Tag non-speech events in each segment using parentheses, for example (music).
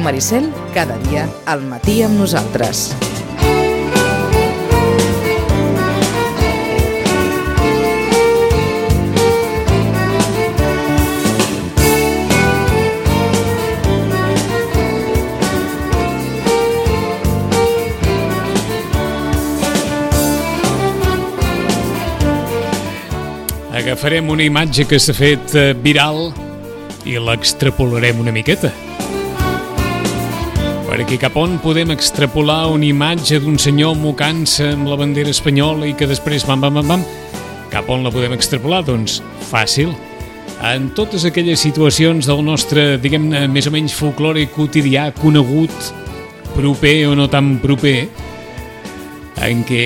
Ràdio Maricel, cada dia, al matí amb nosaltres. Agafarem una imatge que s'ha fet eh, viral i l'extrapolarem una miqueta. Per aquí cap on podem extrapolar una imatge d'un senyor mocant-se amb la bandera espanyola i que després bam, bam, bam, bam. Cap on la podem extrapolar? Doncs fàcil. En totes aquelles situacions del nostre, diguem-ne, més o menys folclore quotidià, conegut, proper o no tan proper, en què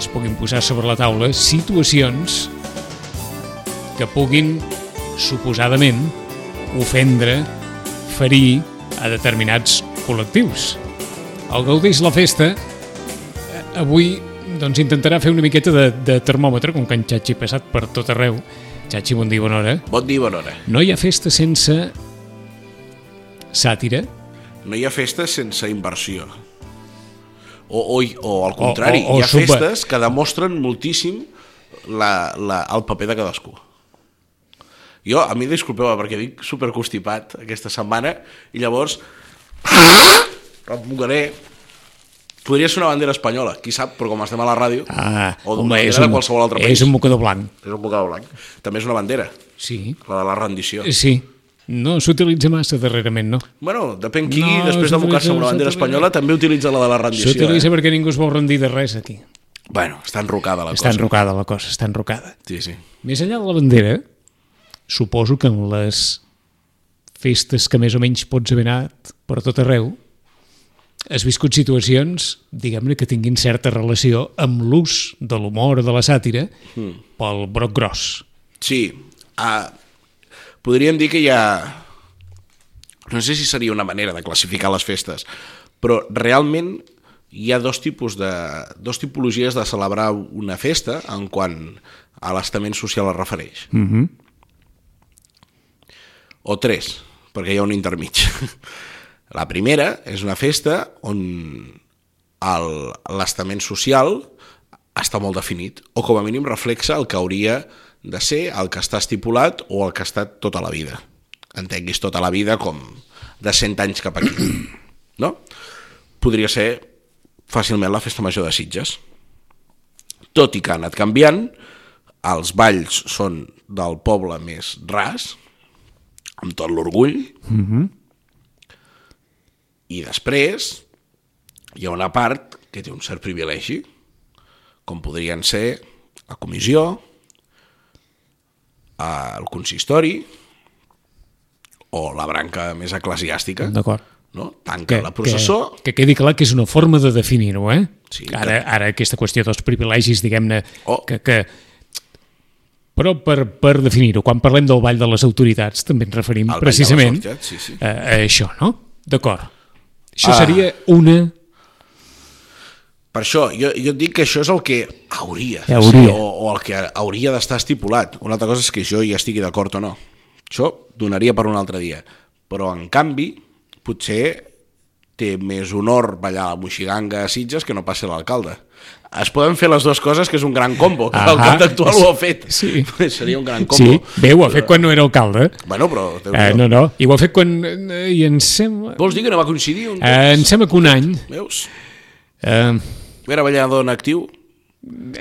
es puguin posar sobre la taula situacions que puguin, suposadament, ofendre, ferir a determinats col·lectius. El Gaudeix la Festa eh, avui doncs, intentarà fer una miqueta de, de termòmetre, com que en Xachi ha passat per tot arreu. Xachi, bon dia, bona hora. Bon dia, bona hora. No hi ha festa sense sàtira, No hi ha festes sense inversió. O, o, o al contrari, o- o hi ha subve- festes que demostren moltíssim la, la, el paper de cadascú. Jo, a mi disculpeu, perquè dic superconstipat aquesta setmana i llavors em mogaré Podria ser una bandera espanyola, qui sap, però com estem a la ràdio, ah, o d'una bandera de qualsevol altre país. és un mocador blanc. És un bocador blanc. També és una bandera, Sí, la de la rendició. sí. No s'utilitza massa darrerament, no? Bueno, depèn qui, No, després de mocar-se amb una bandera espanyola, també utilitza la de la rendició. S'utilitza Eh? perquè ningú es vol rendir de res aquí. Bueno, està enrocada la Està cosa. enrocada la cosa, està enrocada. Sí, sí. Més enllà de la bandera, suposo que en les festes que més o menys pots haver anat per tot arreu, has viscut situacions, diguem-ne, que tinguin certa relació amb l'ús de l'humor de la sàtira pel broc gros. Sí, uh, podríem dir que hi ha... No sé si seria una manera de classificar les festes, però realment hi ha dos tipus de... dos tipologies de celebrar una festa en quant a l'estament social es refereix. Mm -hmm. O tres, perquè hi ha un intermig. La primera és una festa on l'estament social està molt definit, o com a mínim reflexa el que hauria de ser, el que està estipulat o el que ha estat tota la vida. Entenguis tota la vida com de 100 anys cap aquí. (clears throat) No? Podria ser fàcilment la festa major de Sitges. Tot i que ha anat canviant, els balls són del poble més ras, amb tot l'orgull, i després hi ha una part que té un cert privilegi, com podrien ser la comissió, el consistori o la branca més eclesiàstica. D'acord. No? Tanca la processó... Que, que quedi clar que és una forma de definir-ho, eh? Sí, ara, ara aquesta qüestió dels privilegis, diguem-ne, Oh. que, que... Però per, per definir-ho, quan parlem del ball de les autoritats també ens referim Al precisament sí, sí. A, a això, no? D'acord. Això Ah. seria una... Per això, jo, jo et dic que això és el que hauria, Hauria. Ser, o, o el que hauria d'estar estipulat. Una altra cosa és que jo hi estigui d'acord o no. Això donaria per un altre dia. Però, en canvi, potser té més honor ballar la moixiganga a Sitges que no passi l'alcalde. Es poden fer les dues coses, que és un gran combo. que. L'alcalde actual ho ha fet. Sí. (laughs) Seria un gran Sí, combo. bé, ho ha fet quan no era alcalde. Bueno, però... Eh, no, no, i ho ha fet quan... Eh, I em sembla... Vols dir que no va coincidir? Un Eh, em sembla que un any... Veus? Eh, Era ballador en actiu?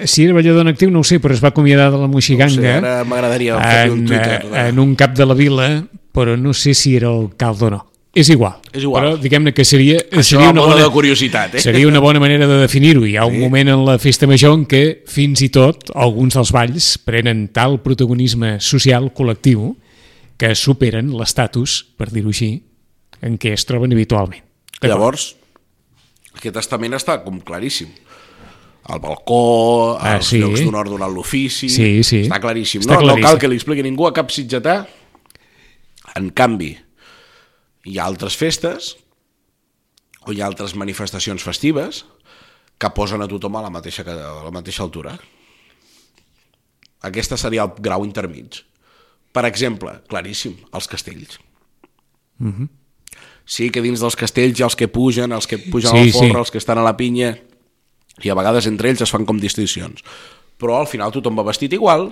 si era ballador en actiu no ho sé, però es va acomiadar de la Moixiganga No sé, ara m'agradaria fer un en, Twitter eh, de- en un cap de la vila, però no sé si era alcalde o no. És igual. És igual. Però diguem-ne que seria, Això seria una bona... de curiositat, eh? Seria una bona manera de definir-ho. Hi ha un moment en la festa major en què fins i tot alguns dels balls prenen tal protagonisme social col·lectiu que superen l'estatus, per dir-ho així, en què es troben habitualment. Llavors, aquest estament està com claríssim. El balcó, Ah, els sí. llocs d'honor donant l'ofici... Sí, sí. Està claríssim. Està no, no claríssim. cal que li expliqui ningú a cap sitgetà. En canvi, hi ha altres festes o hi ha altres manifestacions festives que posen a tothom a la mateixa, a la mateixa altura. Aquesta seria el grau intermig. Per exemple, claríssim, els castells. Sí que dins dels castells hi ha els que pugen, els que pugen Sí, sí, al folre, sí. els que estan a la pinya, i a vegades entre ells es fan com distincions. Però al final tothom va vestit igual,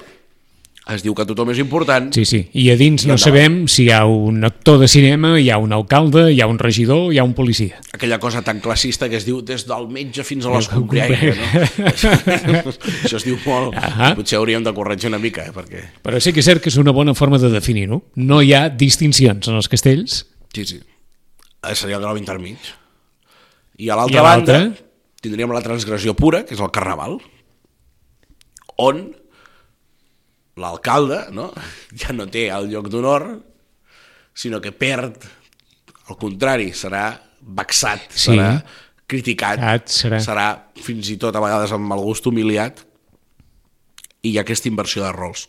es diu que tothom és important, Sí, sí. I a dins no endavant. sabem si hi ha un actor de cinema, hi ha un alcalde, hi ha un regidor, hi ha un policia. aquella cosa tan classista que es diu des del metge fins a l'escombriaire, no? (laughs) Això es diu molt... Ahà. Potser hauríem de corregir una mica, eh? perquè... Però sí que és cert que és una bona forma de definir-ho. No hi ha distincions en els castells. Sí, sí. Eh, Seria el grau intermig. I a I l'altra banda tindríem la transgressió pura, que és el carnaval, on l'alcalde no? ja no té el lloc d'honor, sinó que perd, al contrari, serà vexat, Sí. serà criticat, Cat, serà. serà fins i tot a vegades amb el gust humiliat, i hi ha aquesta inversió de rols.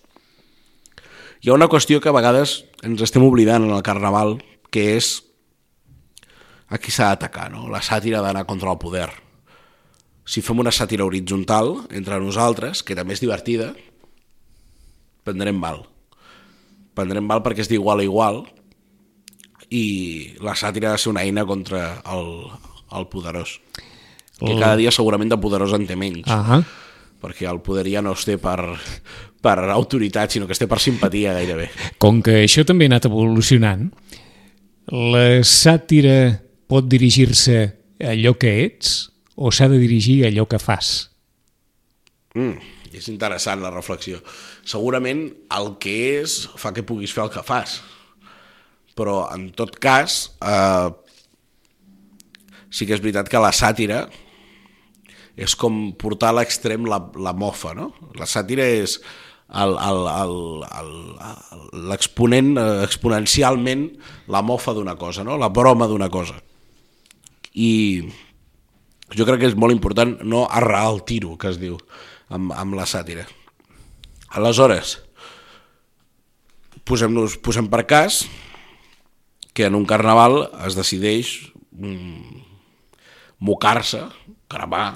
Hi ha una qüestió que a vegades ens estem oblidant en el carnaval, que és a qui s'ha d'atacar, no? la sàtira d'anar contra el poder. Si fem una sàtira horitzontal entre nosaltres, que també és divertida, prendrem mal. Prendrem mal perquè és d'igual a igual i la sàtira ha de ser una eina contra el, el poderós. Que cada dia segurament de poderós en té menys Ah perquè el poder ja no es té per, per autoritat, sinó que es té per simpatia gairebé. Com que això també ha anat evolucionant, la sàtira pot dirigir-se a allò que ets o s'ha de dirigir a allò que fas? Mm, és interessant la reflexió. Segurament el que és fa que puguis fer el que fas, però en tot cas eh, sí que és veritat que la sàtira és com portar a l'extrem la, la mofa, no? La sàtira és l'exponent eh, exponencialment la mofa d'una cosa, no? la broma d'una cosa. I jo crec que és molt important no arrar el tiro, que es diu, amb, amb la sàtira. Aleshores, posem-nos posem per cas que en un carnaval es decideix mm, mocar-se, cremar,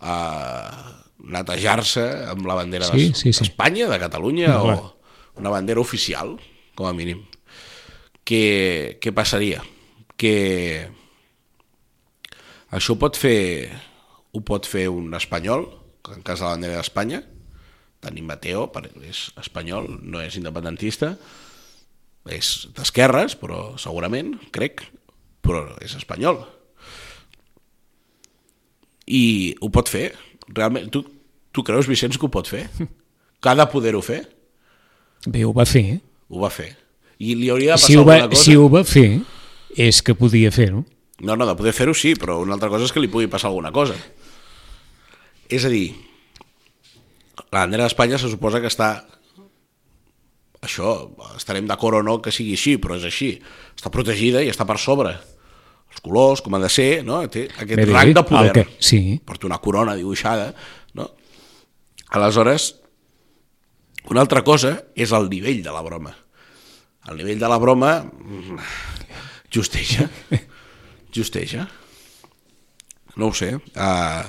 eh, netejar-se amb la bandera Sí, d'Es- sí, sí. d'Espanya, de Catalunya, No, clar. o una bandera oficial, com a mínim. Què, què passaria? Que això pot fer ho pot fer un espanyol, en cas de la bandera d'Espanya, Dani Mateo és espanyol, no és independentista, és d'esquerres, però segurament, crec, però és espanyol. I ho pot fer. Realment, tu, tu creus, Vicenç, que ho pot fer? (laughs) Que ha de poder-ho fer? Bé, ho va fer. Ho va fer. I li hauria de passar Si ho, va, alguna cosa? si ho va fer, és que podia fer-ho. No, no, de poder fer-ho sí, però una altra cosa és que li pugui passar alguna cosa. És a dir, la bandera d'Espanya se suposa que està... Això, estarem d'acord o no que sigui així, però és així. Està protegida i està per sobre. Els colors, com ha de ser, no? Té aquest Bé, rang de poder. que- sí. Porta una corona dibuixada, no? Aleshores, una altra cosa és el nivell de la broma. El nivell de la broma mm, justeja. (laughs) Justeja. No ho sé. Uh,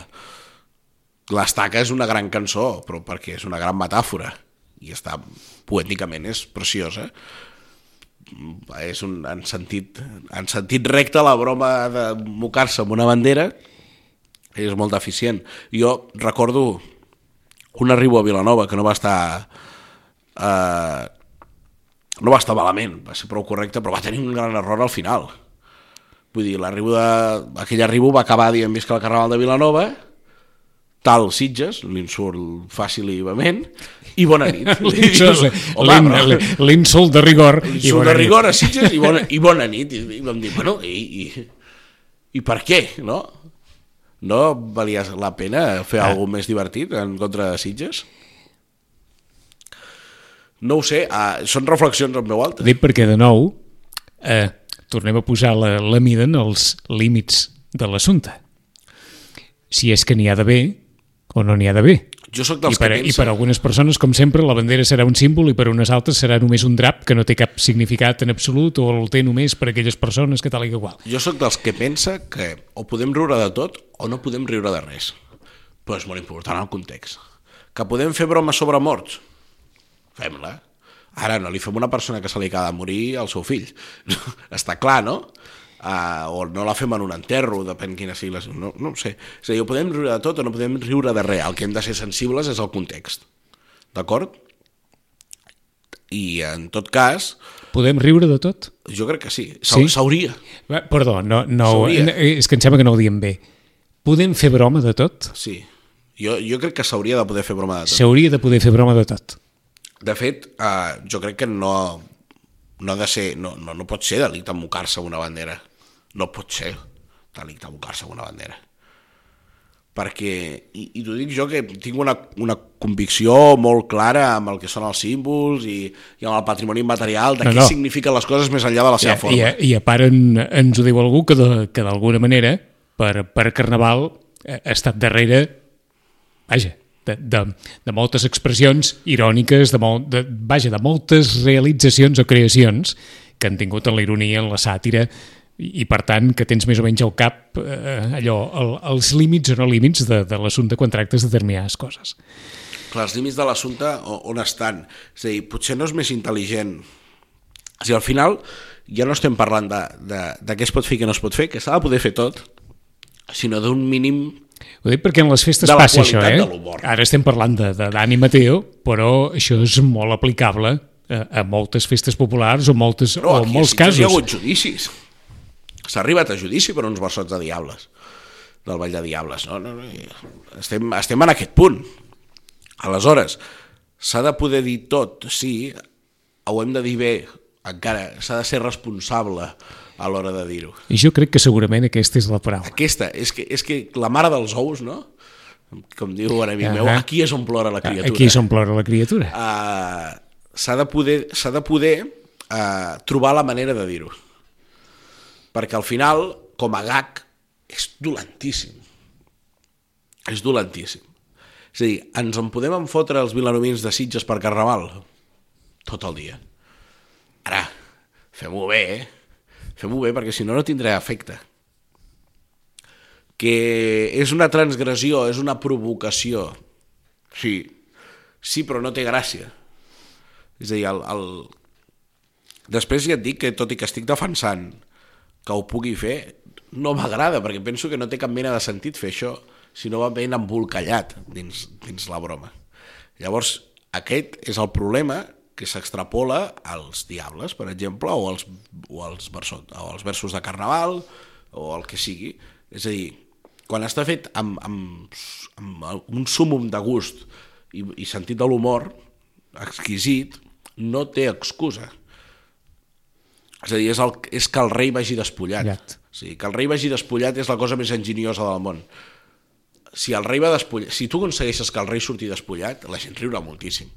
L'estaca és una gran cançó, però perquè és una gran metàfora. I està, poèticament, és preciosa. És un, en, sentit, en sentit recte la broma de mocar-se amb una bandera és molt deficient. Jo recordo un arribo a Vilanova que no va estar eh, no va estar malament, va ser prou correcte, però va tenir un gran error al final. Vull dir, l'arribo de... aquell arribo va acabar dient visca el Carnaval de Vilanova, tal Sitges, l'insult fàcil i vehement, i bona nit. (laughs) L'insult de rigor. L'insult de rigor a Sitges i bona, i bona nit. I, i vam dir, bueno, i, i, i per què, no? No valia la pena fer ah. alguna més divertit en contra de Sitges? No ho sé, uh, són reflexions en veu alta. Dic perquè, de nou, eh, tornem a posar la, la mida en els límits de l'assumpte. Si és que n'hi ha d'haver o no n'hi ha d'haver. Jo sóc I dels per, que I pensa... per algunes persones, com sempre, la bandera serà un símbol i per unes altres serà només un drap que no té cap significat en absolut o el té només per aquelles persones que tal i que qual. Jo sóc dels que pensa que o podem riure de tot o no podem riure de res. Però és molt important el context. Que podem fer broma sobre morts? Fem-la. Ara no li fem una persona que se li acaba de morir al seu fill. (laughs) Està clar, no? Uh, o no la fem en un enterro, depèn quina sigui la... No, no ho sé. És a dir, podem riure de tot o no podem riure de res. El que hem de ser sensibles és el context. D'acord? I en tot cas, Podem riure de tot? jo crec que sí. Sí? S'hauria. Va, Perdó, no, no, S'hauria. és que em sembla que no ho diem bé. Podem fer broma de tot? Sí. Jo, jo crec que s'hauria de poder fer broma de tot. S'hauria de poder fer broma de tot. De fet, uh, jo crec que no, no ha de ser, no, no, no pot ser delicte mocar-se una bandera. No pot ser delicte mocar-se amb una bandera. Perquè, i, i t'ho dic jo que tinc una, una convicció molt clara amb el que són els símbols i, i amb el patrimoni material, de No, què no. signifiquen les coses més enllà de la I, seva i, forma. I a part en, ens ho diu algú que de- que d'alguna manera per, per Carnaval eh, ha estat darrere vaja, de, de, de moltes expressions iròniques, de, molt, de, vaja, de moltes realitzacions o creacions que han tingut en la ironia, en la sàtira, i, i per tant que tens més o menys al cap eh, allò, el, els límits o no límits de, de l'assumpte quan tractes determinades coses. Clar, els límits de l'assumpte on estan? És a dir, potser no és més intel·ligent. O sigui, al final ja no estem parlant de, de, de què es pot fer i què no es pot fer, que s'ha de poder fer tot, sinó d'un mínim... Ho dic perquè en les festes passa això, eh? Ara estem parlant de, de Dani Mateo, però això és molt aplicable a, a moltes festes populars o, moltes, No, o aquí en molts a Sitges hi ha casos. hagut judicis. S'ha arribat a judici per uns versots de Diables, del Vall de Diables. No? No, no, estem, estem en aquest punt. Aleshores, s'ha de poder dir tot, sí, ho hem de dir bé, encara, s'ha de ser responsable a l'hora de dir-ho. I jo crec que segurament aquesta és la paraula. Aquesta, és que, és que la mare dels ous, no? Com diu un amic meu, Ahà. aquí és on plora la criatura. Aquí és on plora la criatura. uh, s'ha de poder, s'ha de poder uh, trobar la manera de dir-ho. Perquè al final, com a gag, és dolentíssim. És dolentíssim. És a dir, ens en podem enfotre els vilanovins de Sitges per Carnaval? Tot el dia. Ara, fem-ho bé, eh? Fem-ho bé, perquè si no, no tindrà efecte. Que és una transgressió, és una provocació. Sí, sí, però no té gràcia. És a dir, el, el... després ja et dic que tot i que estic defensant que ho pugui fer, no m'agrada, perquè penso que no té cap mena de sentit fer això, si no va ben embolcallat dins, dins la broma. Llavors, aquest és el problema que s'extrapola als diables, per exemple, o als, o, als versos, o als versos de carnaval, o el que sigui. És a dir, quan està fet amb, amb, amb un súmum de gust i, i sentit de l'humor exquisit, no té excusa. És a dir, és, el, és que el rei vagi despullat. Llat. O sigui, que el rei vagi despullat és la cosa més enginyosa del món. Si el rei va despullat, si tu aconsegueixes que el rei surti despullat, la gent riurà moltíssim.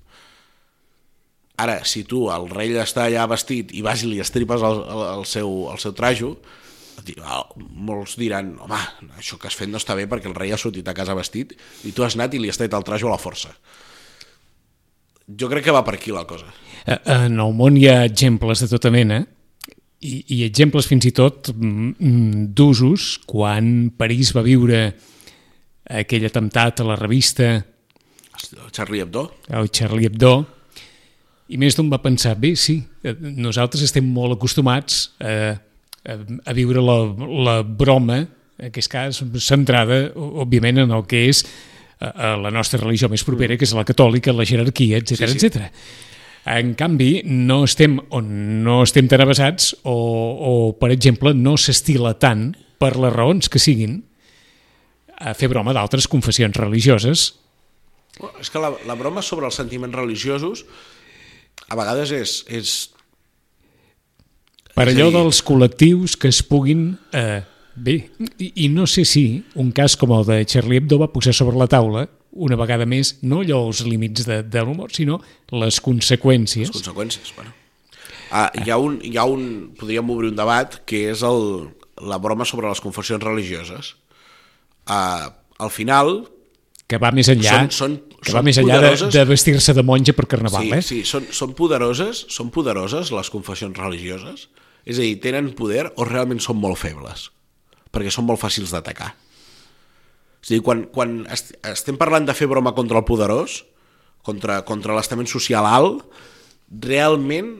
Ara, si tu, el rei està allà vestit i vas i li estripes el, el, el, seu, el seu trajo, ah, molts diran, home, això que has fet no està bé perquè el rei ha sortit a casa vestit i tu has anat i li has tret el trajo a la força. Jo crec que va per aquí la cosa. Eh, En el món hi ha exemples de tota mena i, i exemples fins i tot mm, mm, d'usos quan París va viure aquell atemptat a la revista El Charlie Hebdo, el Charlie Hebdo i més d'un va pensar, bé, sí, eh, nosaltres estem molt acostumats a, a, a viure la, la broma, en aquest cas centrada, òbviament, en el que és a, a la nostra religió més propera, que és la catòlica, la jerarquia, etc sí. sí, etc. En canvi, no estem, o no estem tan avasats o, o, per exemple, no s'estila tant, per les raons que siguin, a fer broma d'altres confessions religioses. És que la, la broma sobre els sentiments religiosos a vegades és, és Per allò dels col·lectius que es puguin... Eh, bé, i, i no sé si un cas com el de Charlie Hebdo va posar sobre la taula una vegada més, no allò els límits de, de l'humor, sinó les conseqüències. les conseqüències. Bueno. Uh, hi, ha un, hi ha un... Podríem obrir un debat que és el, la broma sobre les confessions religioses. Uh, al final, Que va més enllà, Són- són- que són va més enllà de, poderoses. de vestir-se de monja per carnaval, sí, eh? sí, són, són poderoses, són poderoses les confessions religioses? És a dir, tenen poder o realment són molt febles? Perquè són molt fàcils d'atacar. És a dir, quan, quan est estem parlant de fer broma contra el poderós, contra, contra l'estament social alt, realment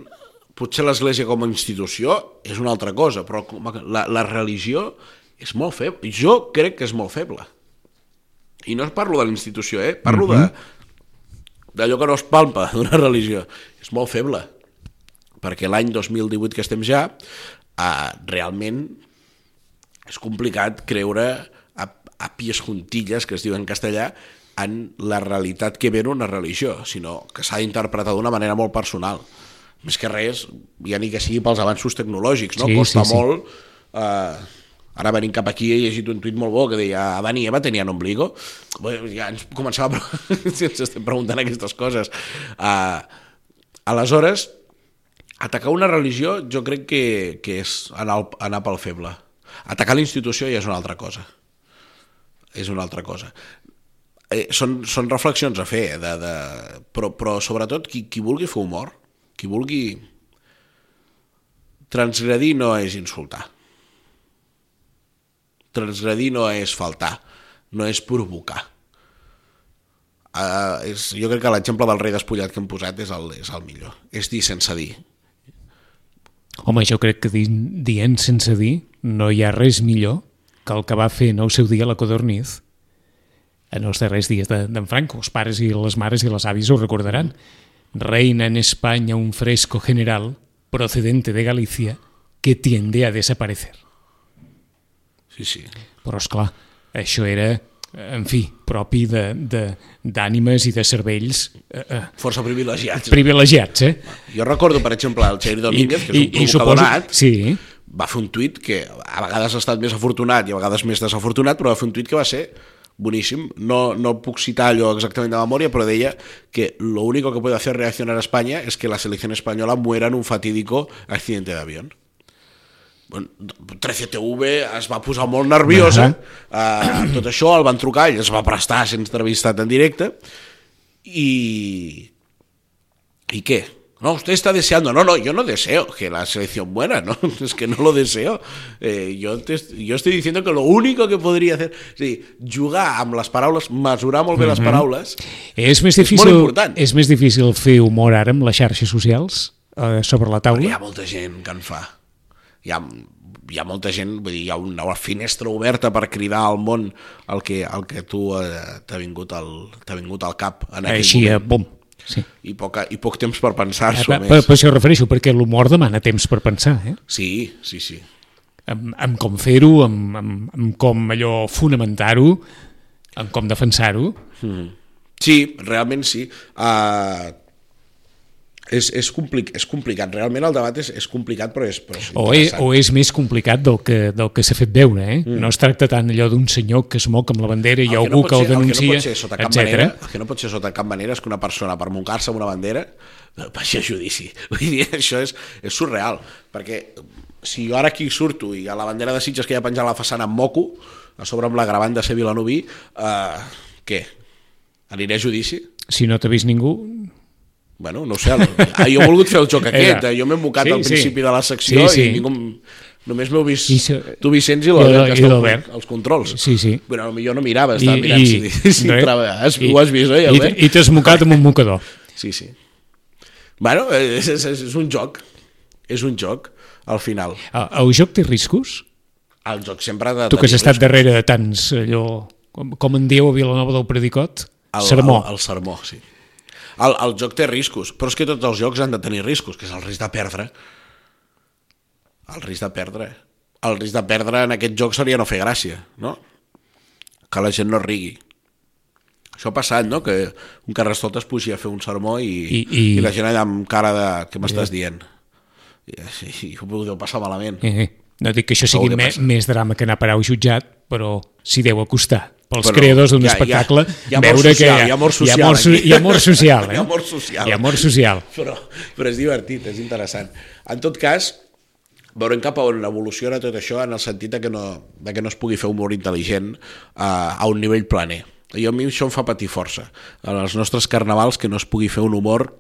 potser l'Església com a institució és una altra cosa, però la, la religió és molt feble. Jo crec que és molt feble. I no parlo de la institució, eh? Parlo de d'allò que no es palpa (laughs) d'una religió. És molt feble. Perquè l'any 2018 que estem ja, eh, realment és complicat creure a, pies juntilles, que es diu en castellà, en la realitat que ve una religió, sinó que s'ha d'interpretar d'una manera molt personal. Més que res, ja ni que sigui pels avanços tecnològics, no? Sí, Costa sí, sí. molt... Eh, ara venint cap aquí he llegit un tuit molt bo que deia Adán i Eva tenien ombligo. Bé, ja ens començava a... (laughs) si ens estem preguntant aquestes coses. Uh, aleshores, atacar una religió jo crec que, que és anar, al- anar pel feble. Atacar la institució ja és una altra cosa. És una altra cosa. Eh, són, són reflexions a fer, de, de, però, però sobretot qui, qui vulgui fer humor, qui vulgui transgredir no és insultar. Transgredir no és faltar, no és provocar. Uh, és, jo crec que l'exemple del rei despullat que hem posat és el, és el millor. És dir sense dir. Home, jo crec que di dient sense dir no hi ha res millor que el que va fer en el seu dia la Codorniz en els darrers dies d'en de, Franco. Els pares i les mares i les avis ho recordaran. Reina en España un fresco general procedente de Galicia que tiende a desaparecer. Sí, sí. Però, és clar, això era, en fi, propi d'ànimes i de cervells eh, eh, Força privilegiats. privilegiats, eh? Jo recordo, per exemple, el Xavier Domínguez, que és un i provocador suposo- nat, Sí, va fer un tuit que a vegades ha estat més afortunat i a vegades més desafortunat, però va fer un tuit que va ser boníssim. No, no puc citar allò exactament de memòria, però deia que lo único que puede hacer reaccionar a España es que la selección española muera en un fatídico accidente de avión. Bueno, 13TV es va posar molt nerviosa, uh tot això el van trucar, ell es va prestar a ser entrevistat en directe, y... ¿Y qué? No, usted está deseando. No, no, yo no deseo que la selección muera, ¿no? (laughs) Es que no lo deseo. Eh, yo, te, yo estoy diciendo que lo único que podria fer... És a dir, jugar amb les paraules, mesurar molt bé les paraules... És més És difícil, molt important. és més difícil fer humor ara amb les xarxes socials eh, sobre la Hi taula? ha molta gent que en fa. Hi ha, hi ha molta gent, vull dir, hi ha una, finestra oberta per cridar al món el que, el que tu eh, t'ha vingut, al, vingut al cap en aquell Així, eh, moment. bum. Sí. I, poca, I poc temps per pensar-s'ho Per, més. per, per això refereixo, perquè l'humor demana temps per pensar, eh? Sí, sí, sí. Amb, amb com fer-ho, amb, amb, amb com allò fonamentar-ho, amb com defensar-ho. Sí, realment sí. Uh, és, és, complic, és complicat. Realment el debat és, és complicat, però és, però és O és, o és més complicat del que, del que s'ha fet veure, eh? Mm. No es tracta tant allò d'un senyor que es moc amb la bandera i El algú no que el denuncia, el que no pot ser sota cap manera, el que no pot ser sota cap manera és que una persona per muncar-se amb una bandera eh, vagi a judici. (laughs) Vull dir, això és, és surreal, perquè si jo ara aquí surto i a la bandera de Sitges que hi ha penjat a la façana amb moco, a sobre amb la gravant de ser Vilanoví, eh, què? Aniré a judici? Si no t'ha vist ningú... Bueno, no sé, ah, jo he volgut fer el joc (laughs) aquest, Era. eh? jo m'he mocat Sí, al sí. principi de la secció Sí, sí. i ningú... Només m'heu vist I se- tu, Vicenç, i i l'Albert, la- que i esteu als controls. Sí, sí. Bueno, potser no mirava, estava mirant si, (laughs) si res. entrava. Has, I- ho has vist, oi, I, Albert? i t'has mocat amb un mocador. Sí, sí. Bueno, és, és, és un joc. És un joc, al final. El, el joc té riscos? El joc sempre ha de Tu que has estat riscos. darrere de tants, allò, com, com en dieu a Vilanova del Predicot, el, sermó. El, el sermó, sí. El, el joc té riscos, però és que tots els jocs han de tenir riscos, que és el risc de perdre. El risc de perdre. El risc de perdre en aquest joc seria no fer gràcia, no? Que la gent no rigui. Això ha passat, no? Que un carrastot es pugi a fer un sermó i, I- i- i la gent allà amb cara de... Què m'estàs dient? I, i, i ho deu passar malament. Eh, eh. No dic que això sigui me, passa. més drama que anar a parar al jutjat, però s'hi deu acostar. Pels Però creadors d'un hi ha- espectacle hi ha- hi ha amor veure social, que hi ha amor hi ha social amor, so- aquí. hi ha amor social, eh? (laughs) Hi ha amor social. Hi ha amor social. Però, però és divertit, és interessant. En tot cas, veurem cap a on evoluciona tot això en el sentit de que no, de que no es pugui fer humor intel·ligent a, a un nivell planer. I a mi això em fa patir força. En els nostres carnavals que no es pugui fer un humor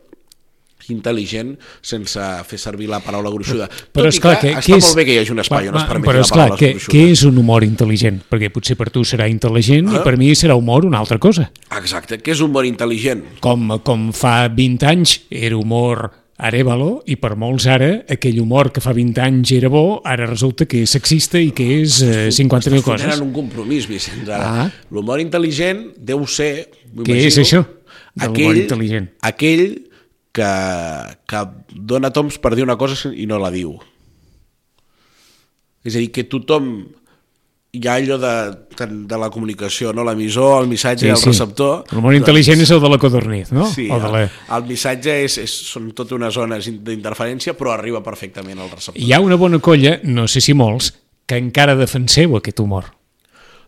intel·ligent sense fer servir la paraula gruixuda. Però Tot és clar, que que, està molt bé que hi hagi un espai on es permeti però la esclar, paraula què, gruixuda. què és un humor intel·ligent? Perquè potser per tu serà intel·ligent Ah. i per mi serà humor una altra cosa. Exacte, què és un humor intel·ligent? Com, com fa 20 anys era humor Arevalo i per molts ara aquell humor que fa 20 anys era bo ara resulta que és sexista i que és eh, 50.000 coses. Tenen un compromís, Vicenç. Ara. Ah. L'humor intel·ligent deu ser... Què és això l'humor intel·ligent? Aquell que, que dona toms per dir una cosa i no la diu. És a dir, que tothom hi ha allò de, de, la comunicació, no? l'emissor, el missatge i el receptor. L'humor intel·ligent és el de la codorniz, no? Sí, o de la... el, el missatge és, és, són totes unes zones d'interferència, però arriba perfectament al receptor. Hi ha una bona colla, no sé si molts, que encara defenseu aquest humor.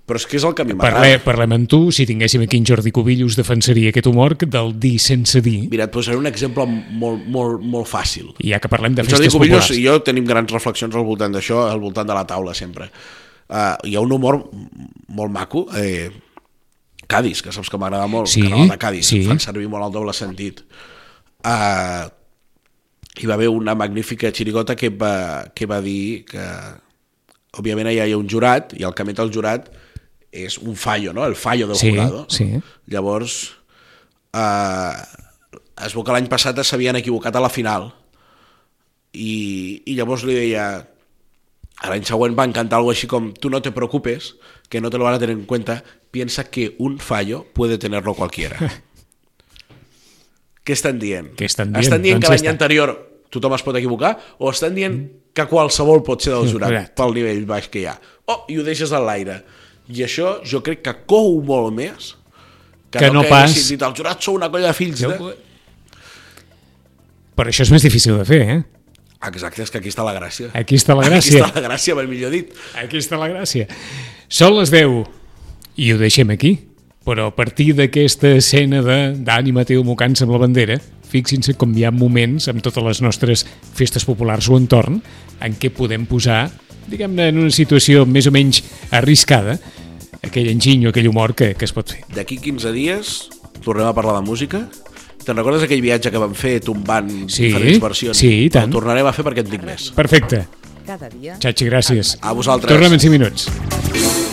Però és que és el que a mi Parle, m'agrada. parlem amb tu, si tinguéssim aquí en Jordi Cubillos defensaria aquest humor del dir sense dir, Mira, et posaré un exemple molt, molt, molt fàcil. i ja que parlem de En Jordi festes Cubillos populars. i jo tenim grans reflexions al voltant d'això, al voltant de la taula sempre. Uh, hi ha un humor molt maco, eh, Cádiz, que saps que m'agrada molt, Sí, canal de Cádiz, sí. fan servir molt el doble sentit. Uh, hi va haver una magnífica xirigota que va, que va dir que, òbviament, hi ha un jurat, i el que emet el jurat és un fallo, no? El fallo del Sí, jurado. sí. Llavors, eh, es veu que l'any passat s'havien equivocat a la final i, i llavors li deia a l'any següent van cantar algo així com tú no te preocupes, que no te lo van a tener en cuenta, piensa que un fallo puede tenerlo cualquiera. Què estan dient? Què estan dient? Estan dient Doncs que l'any anterior tothom es pot equivocar o estan dient que qualsevol pot ser del jurat pel nivell baix que hi ha. Oh, i ho deixes a l'aire. I això jo crec que cou molt més que, Que no que pas- dit el jurat sou una colla de fills de... Però això és més difícil de fer, eh? Exacte, és que aquí està la gràcia. Aquí està la Aquí gràcia. està la gràcia, ben millor dit. Aquí està la gràcia. Són les 10 i ho deixem aquí. Però a partir d'aquesta escena de d'ànima teu mocant amb la bandera, fixin-se com hi ha moments amb totes les nostres festes populars o entorn en què podem posar, diguem-ne, en una situació més o menys arriscada, aquell enginy o aquell humor que, que es pot fer. D'aquí 15 dies tornem a parlar de música. Te'n recordes aquell viatge que vam fer tombant Sí, diferents versions? sí, i tant. El tornarem a fer perquè en tinc més. Perfecte. Cada dia Xachi, gràcies. A vosaltres. Tornem en 5 minuts.